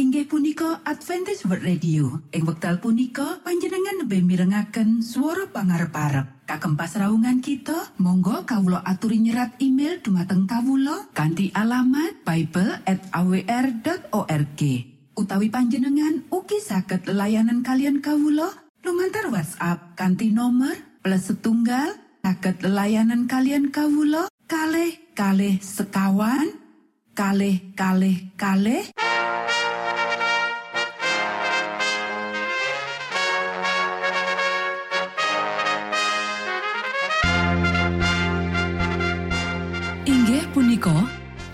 inggih punika Adventist World Radio. Ing wekdal punika panjenengan lebih mirengaken suara pangarep parep kagem pasraungan kita Monggo Kawulo aturi nyerat email dumateng Kawulo kanti alamat Bible at awr.org utawi panjenengan uki saged layanan kalian Kawulo lumantar WhatsApp kanti nomor plus setunggal saged layanan kalian Kawulo kalh kalh sekawan kalh kalh kalh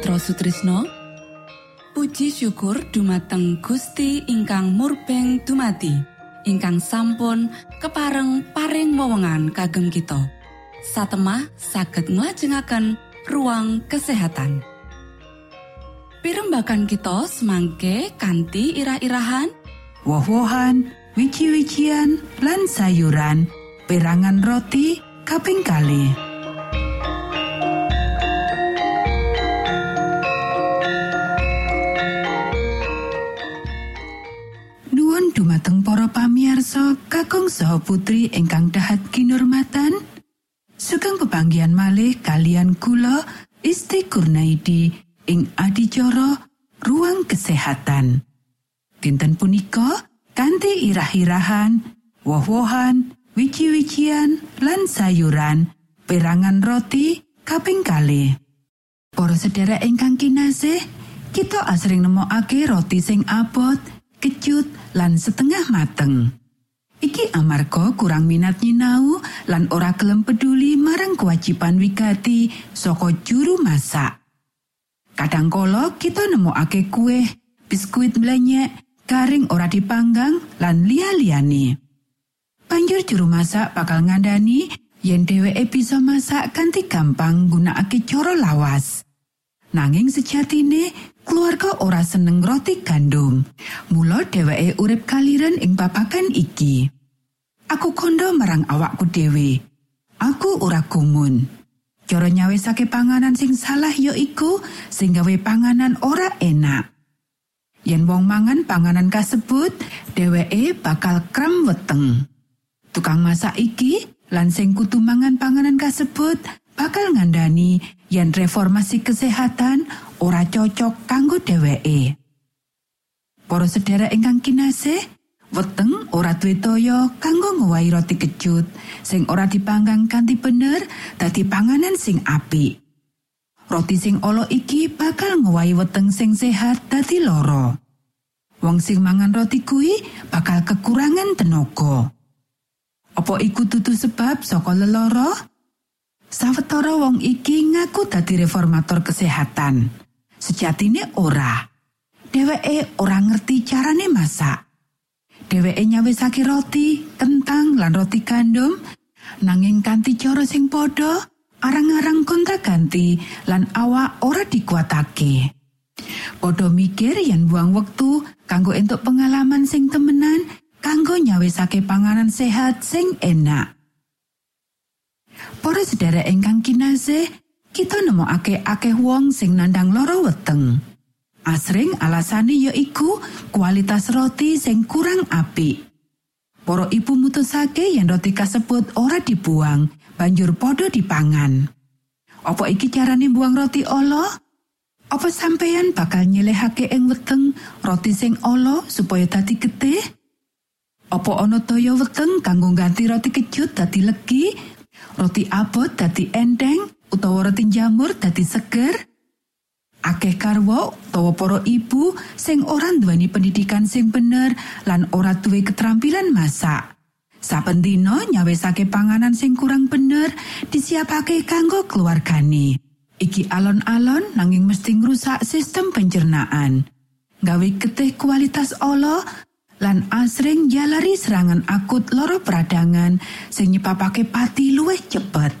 Sutrisno. Puji syukur dumateng Gusti ingkang murbeng dumati ingkang sampun kepareng paring wewenngan kagem kita. Satemah saged nglajengaken ruang kesehatan. Pirembakan kita semangke kanthi irah-irahan. Woh-wohan wiji-wijian lan sayuran perangan roti kaping kalih pamiarsa kakung saha putri ingkang dahat kinurmatan sugeng pebanggian malih kalian kula Isti Kurnaidi ing adicara ruang kesehatan dinten punika kanthi irah-irahan woh-wohan wiji-wijian lan sayuran perangan roti kaping kali Para sedherek ingkang kinasih kita asring nemokake roti sing abot kecut lan setengah mateng. Iki amarga kurang minat nyinau lan ora gelem peduli marang kewajiban wigati saka juru masak. Kadangkala kita nemokake kue, biskuit melenyek, garing ora dipanggang lan liya-liyane. Banjur juru masak bakal ngandani yen dheweke bisa masak kanthi gampang nggunakake cara lawas. Nanging sejatine keluarga ora seneng roti gandum. Mula dheweke urip kaliren ing babagan iki. aku kondo marang awakku dhewe. Aku ora gumun. Cara nyawesake panganan sing salah ya iku sing gawe panganan ora enak. Yen wong mangan panganan kasebut, dheweke bakal krem weteng. Tukang masak iki lan sing kudu mangan panganan kasebut bakal ngandani yen reformasi kesehatan ora cocok kanggo dheweke. Para sedherek ingkang kinasih, weteng ora duwe toya kanggo ngowahi roti kejut sing ora dipanggang kanthi bener dadi panganan sing apik. Roti sing olo iki bakal ngowahi weteng sing sehat dadi loro. Wong sing mangan roti kuwi bakal kekurangan tenaga. Apa iku tutu sebab saka leloro? Sawetara wong iki ngaku dadi reformator kesehatan. Sejatine ora. Dheweke ora ngerti carane masak. Dheweke nyawisake roti, kentang lan roti gandum nanging kanthi cara sing padha, arang-arang kontak ganti lan awak ora dikuatake. Padha mikir yen buang wektu kanggo entuk pengalaman sing temenan kanggo nyawisake panganan sehat sing enak. Para sedherek ingkang kinasih, kita nemokake akeh wong sing nandang loro weteng. Asring alasane ya iku kualitas roti sing kurang apik. Para ibu mutusake yen roti kasebut ora dibuang, banjur padha dipangan. Apa iki carane buang roti olo? Apa sampeyan bakal nyelehake ing weteng roti sing olo supaya dadi getih? Apa ana toya weteng kanggo ganti roti kejut dadi legi, roti abot dadi enteng, utawa roti jamur dadi seger? akeh karwo utawa para ibu sing ora nduweni pendidikan sing bener lan ora duwe keterampilan masak. Saben dina nyawesake panganan sing kurang bener disiapake kanggo keluargane. Iki alon-alon nanging mesti ngrusak sistem pencernaan. Gawe getih kualitas olo lan asring jalari serangan akut loro peradangan sing nyebabake pati luwih cepet.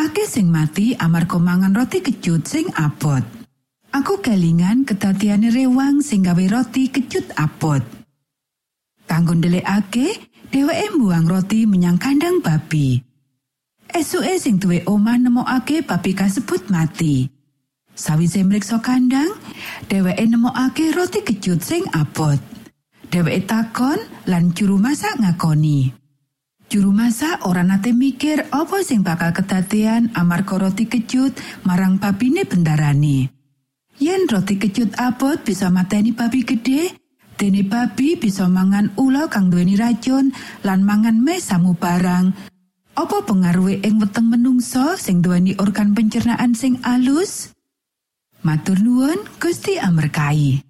Akeh sing mati amarga mangan roti kecut sing abot. Aku kelingan kedatiane rewang sing gawe roti kecut abot. Kanggo ndelikake, dheweke mbuang roti menyang kandang babi. Esuke sing duwe omah nemokake babi kasebut mati. Sawise mriksa kandang, dheweke nemokake roti kecut sing abot. Dheweke takon lan juru masak ngakoni. Juru masak ora nate mikir apa sing bakal kedadean amarga roti kecut marang babine bendarane. Yen roti kecut abot bisa mateni babi gede, dene babi bisa mangan ula kang duweni racun lan mangan me samu barang. Apa pengaruhe ing weteng menungso sing duweni organ pencernaan sing alus? Matur nuwun, Gusti Amerkai.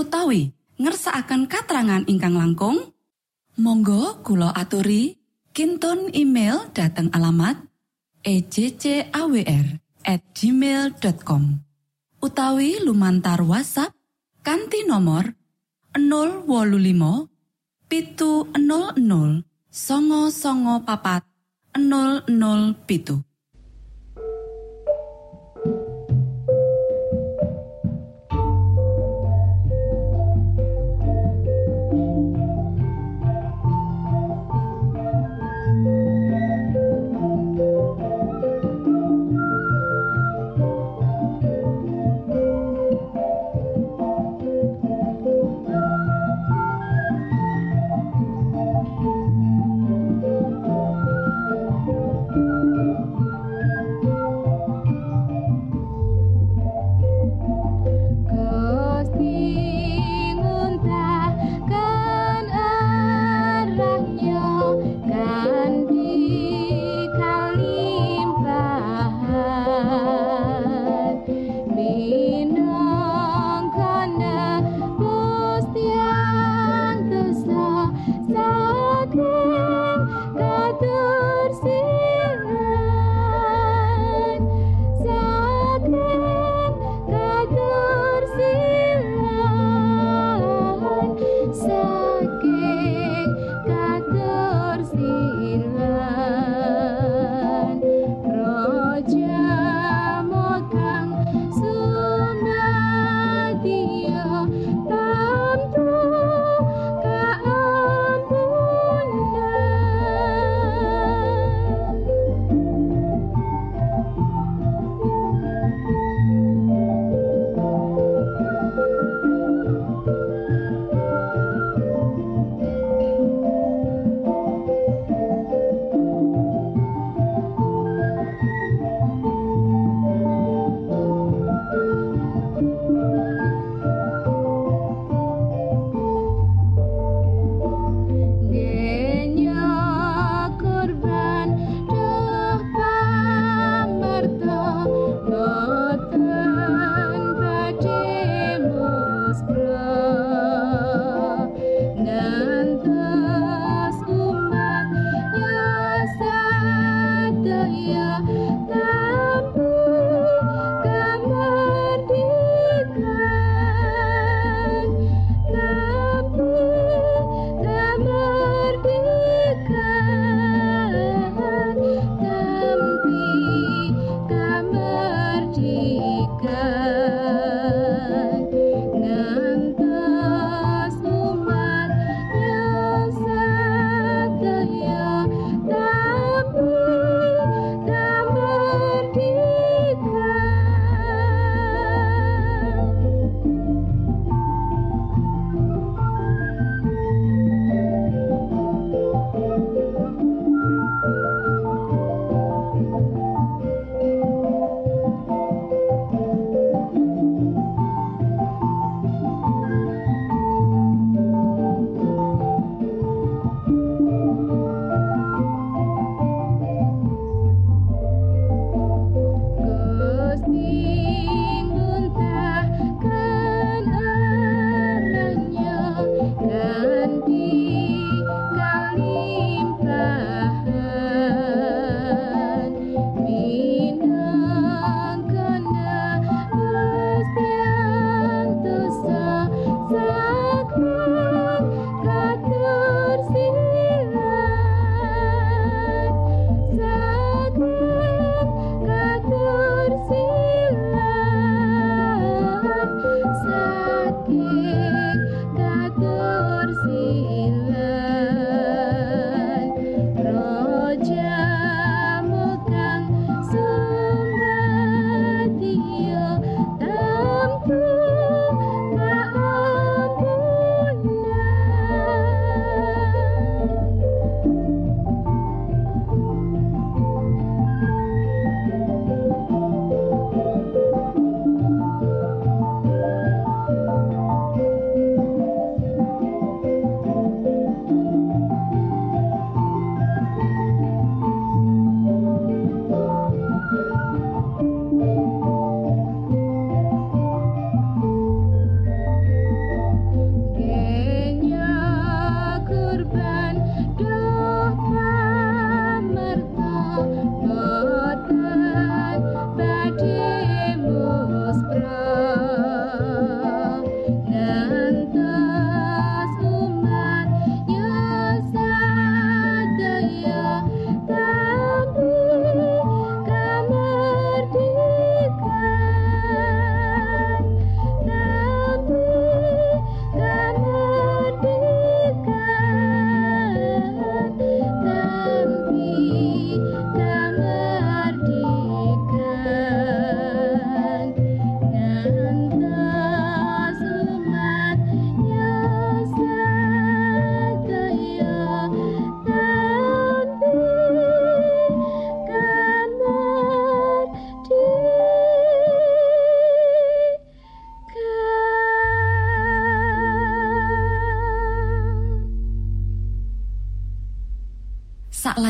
utawi ngersakaken katrangan ingkang langkung Monggo Kulo aturi. Kinton email dateng alamat ejcawr@ gmail.com utawi lumantar WhatsApp kanti nomor 025 pitu 00 songo songo papat 00 pitu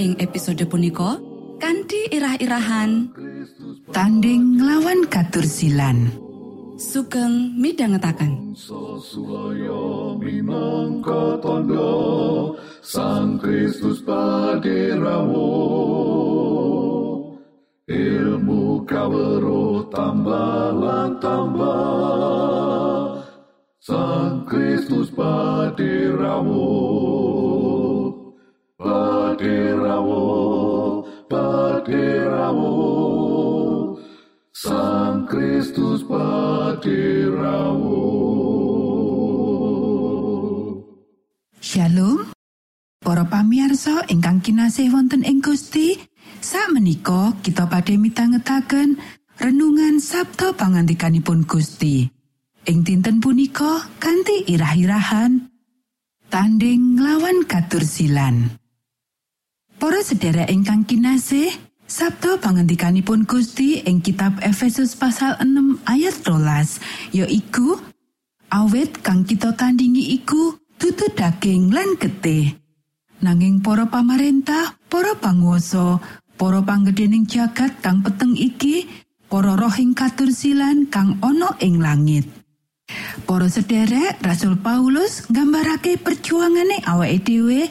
ing episode punika kanthi irah-irahan tanding nglawan katursilan sugeng minangka tondo Sang Kristus paderamu Ilmu kawero tambah tambah Sang Kristus paderamu Paderamu Paderamu Sang Kristus paderamu Shalom. Para pamirsa ingkang kinasih wonten ing Gusti sakmenika kita badhe mitangetaken renungan Sabtu pangandikanipun Gusti. Ing dinten punika kanthi irah-irahan tanding nglawan katursilan Para sedherek ingkang kinasih Sabtu pangandikanipun Gusti ing kitab Efesus pasal 6 ayat 12 yaiku awit kang kita tandingi iku dudu daging lan getih. Nanging para pamarentah para panguwasa para panggedening jagat kang peteng iki para rohing katursilan kang ana ing langit. Para sederek Rasul Paulus nggambarake perjuangane awake dhewe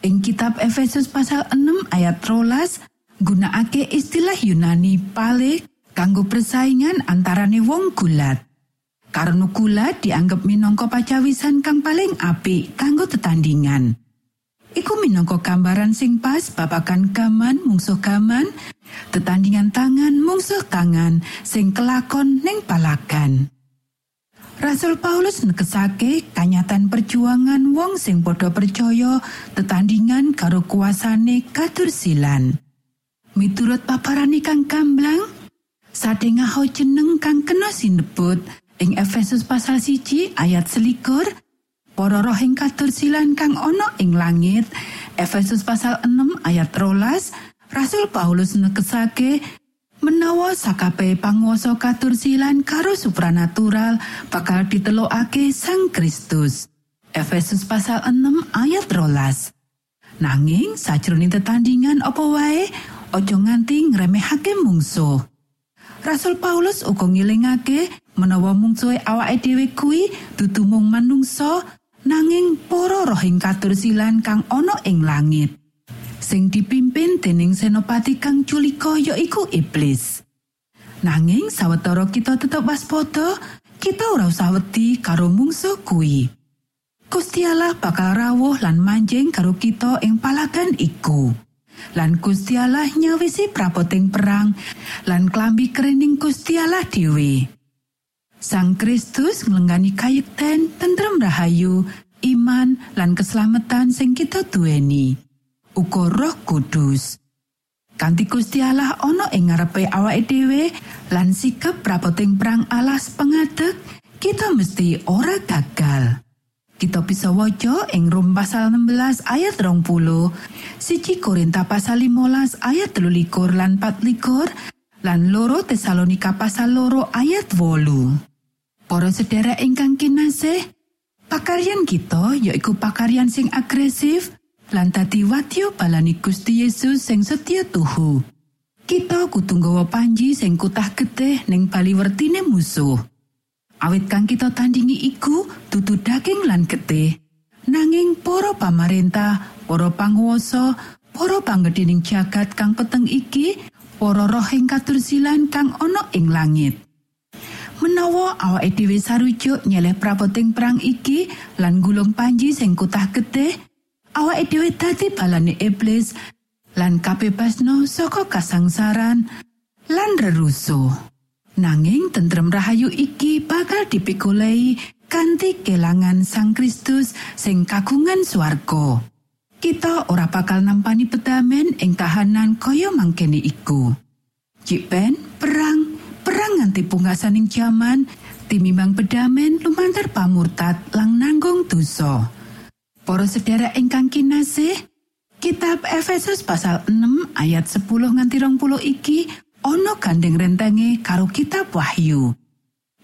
ing kitab Efesus pasal 6 ayat 13 gunakake istilah Yunani pale kanggo persaingan antarane wong gulat. Karena gulat dianggap minangka pacawisan kang paling apik kanggo tetandingan. Iku minangka gambaran sing pas babakan gaman mungsuh gaman, tetandingan tangan mungsuh tangan sing kelakon ning palagan. Rasul Paulus nekesake kanyatan perjuangan wong sing padha percaya tetandingan karo kuasane katursilan. Miturut paparan kang gamblang, sadengah jeneng kang kena sinebut ing Efesus pasal siji ayat selikur, para roh ing katursilan kang ana ing langit, Efesus pasal 6 ayat rolas, Rasul Paulus nekesake menawa sakape panguwasa katursilan karo supranatural bakal ditelokake Sang Kristus. Efesus pasal 6 ayat rolas. Nanging sajroning tetandingan apa wae aja nganti ngremehake mungsuh. Rasul Paulus uga ngilingake menawa mungsuhe awake dhewe kuwi dudu mung manungsa nanging para rohing katursilan kang ana ing langit. Sing dipimpin dening senopati kang culika yaiku iblis. Nanging sawetara kita tetep waspada, kita ora usah wedi karo mungsuh kuwi. Gusti Allah bakal rawuh lan manjing karo kita ing palagan iku. Lan Gusti Allah nyawisi prapoting perang lan klambi kerening Gusti Allah dhewe. Sang Kristus nglenggani kayekten tentrem rahayu, iman lan keselamatan sing kita duweni. Uga Roh Kudus. Kanti Gusti Allah ana ing ngarepe awake dhewe lan sikap prapoting perang alas pengadeg, kita mesti ora gagal. Kita bisa waca ing Rom pasal 16 ayat 20, siji Korinta pasal 15 ayat 13 lan 24, lan loro Tesalonika pasal loro ayat 8. Para sedherek ingkang kinasih, pakaryan kita yaiku pakaryan sing agresif, lan dadi wadya balani Gusti Yesus sing setya tuhu. Kita kudu nggawa panji sing kutah getih ning bali wertine musuh. Awit kang kita tandingi iku dudu daging lan getih. Nanging para pamarentah, para panguwasa, para panggedhening jagat kang peteng iki, para rohing katursilan kang ana ing langit. Menawa awake dhewe sarujuk nyeleh prapoting perang iki lan gulung panji sing kutah getih, awake dhewe dadi balane iblis. Lan kabebasno saka kasangsaran lan rerusuh nanging tentrem rahayu iki bakal dipikulei kanthi kelangan sang Kristus sing kagungan swarga. Kita ora bakal nampani pedamen ing kahanan kaya mangkene iku. Cik Ben, perang, perang nganti pungkasaning jaman, timimbang pedamen lumantar pamurtad lang nanggung dosa. Para sedherek ingkang kinasih, Kitab Efesus pasal 6 ayat 10 nganti 20 iki ana gandeng rentenge karo kitab Wahyu.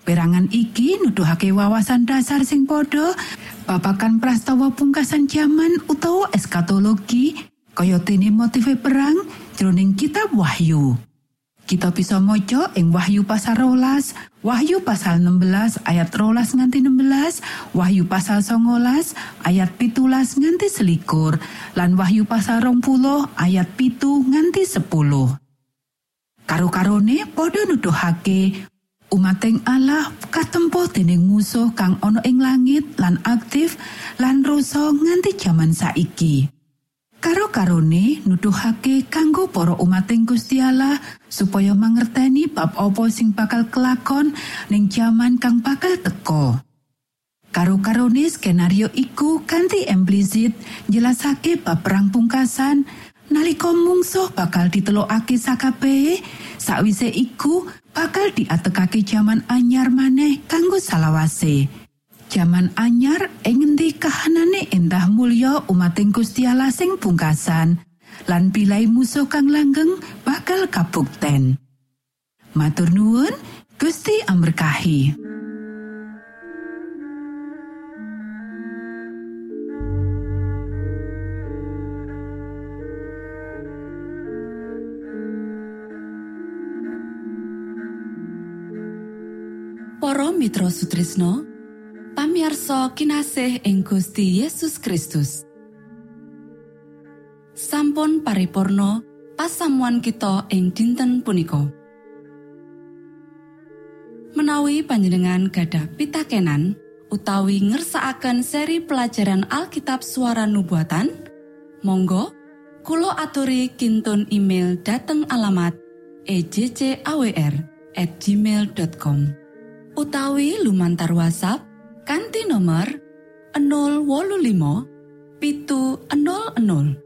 Perangan iki nuduhake wawasan dasar sing padha babagan prastawa pungkasan jaman utawa eskatologi kaya dene motive perang jroning kitab Wahyu. Kita bisa maca ing Wahyu pasal rolas, Wahyu pasal 16 ayat rolas nganti 16, Wahyu pasal 19 ayat pitulas nganti selikur, lan Wahyu pasal rong ayat pitu nganti 10. Karo-karone padha nuduhake umating Allah katempo dening musuh kang ana ing langit lan aktif lan rasa nganti jaman saiki. Karo-karone nuduhake kanggo para umating Gusti supaya mangerteni bab apa sing bakal kelakon ning jaman kang bakal teka. Karo-karone skenario iku kanthi implisit jelasake bab perang pungkasan nalika mungsuh bakal ditelokake sakabehe sakwise iku bakal diatekake jaman anyar maneh kanggo salawase. Jaman anyar ing ngendi kahanane endah mulya umating Gusti Allah sing pungkasan lan pilai musuh kang langgeng bakal kabukten. Matur nuwun, Gusti amberkahi. Para Mitra Sutrisno pamiarsa kinasih ing Gusti Yesus Kristus. Sampun paripurno pasamuan kita ing dinten punika. Menawi panjenengan gadah pitakenan utawi ngersaakan seri pelajaran Alkitab suara nubuatan, Monggo Kulo aturi kinton email dateng alamat ejcawr gmail.com utawi lumantar WhatsApp kanti nomor 025 pitu 00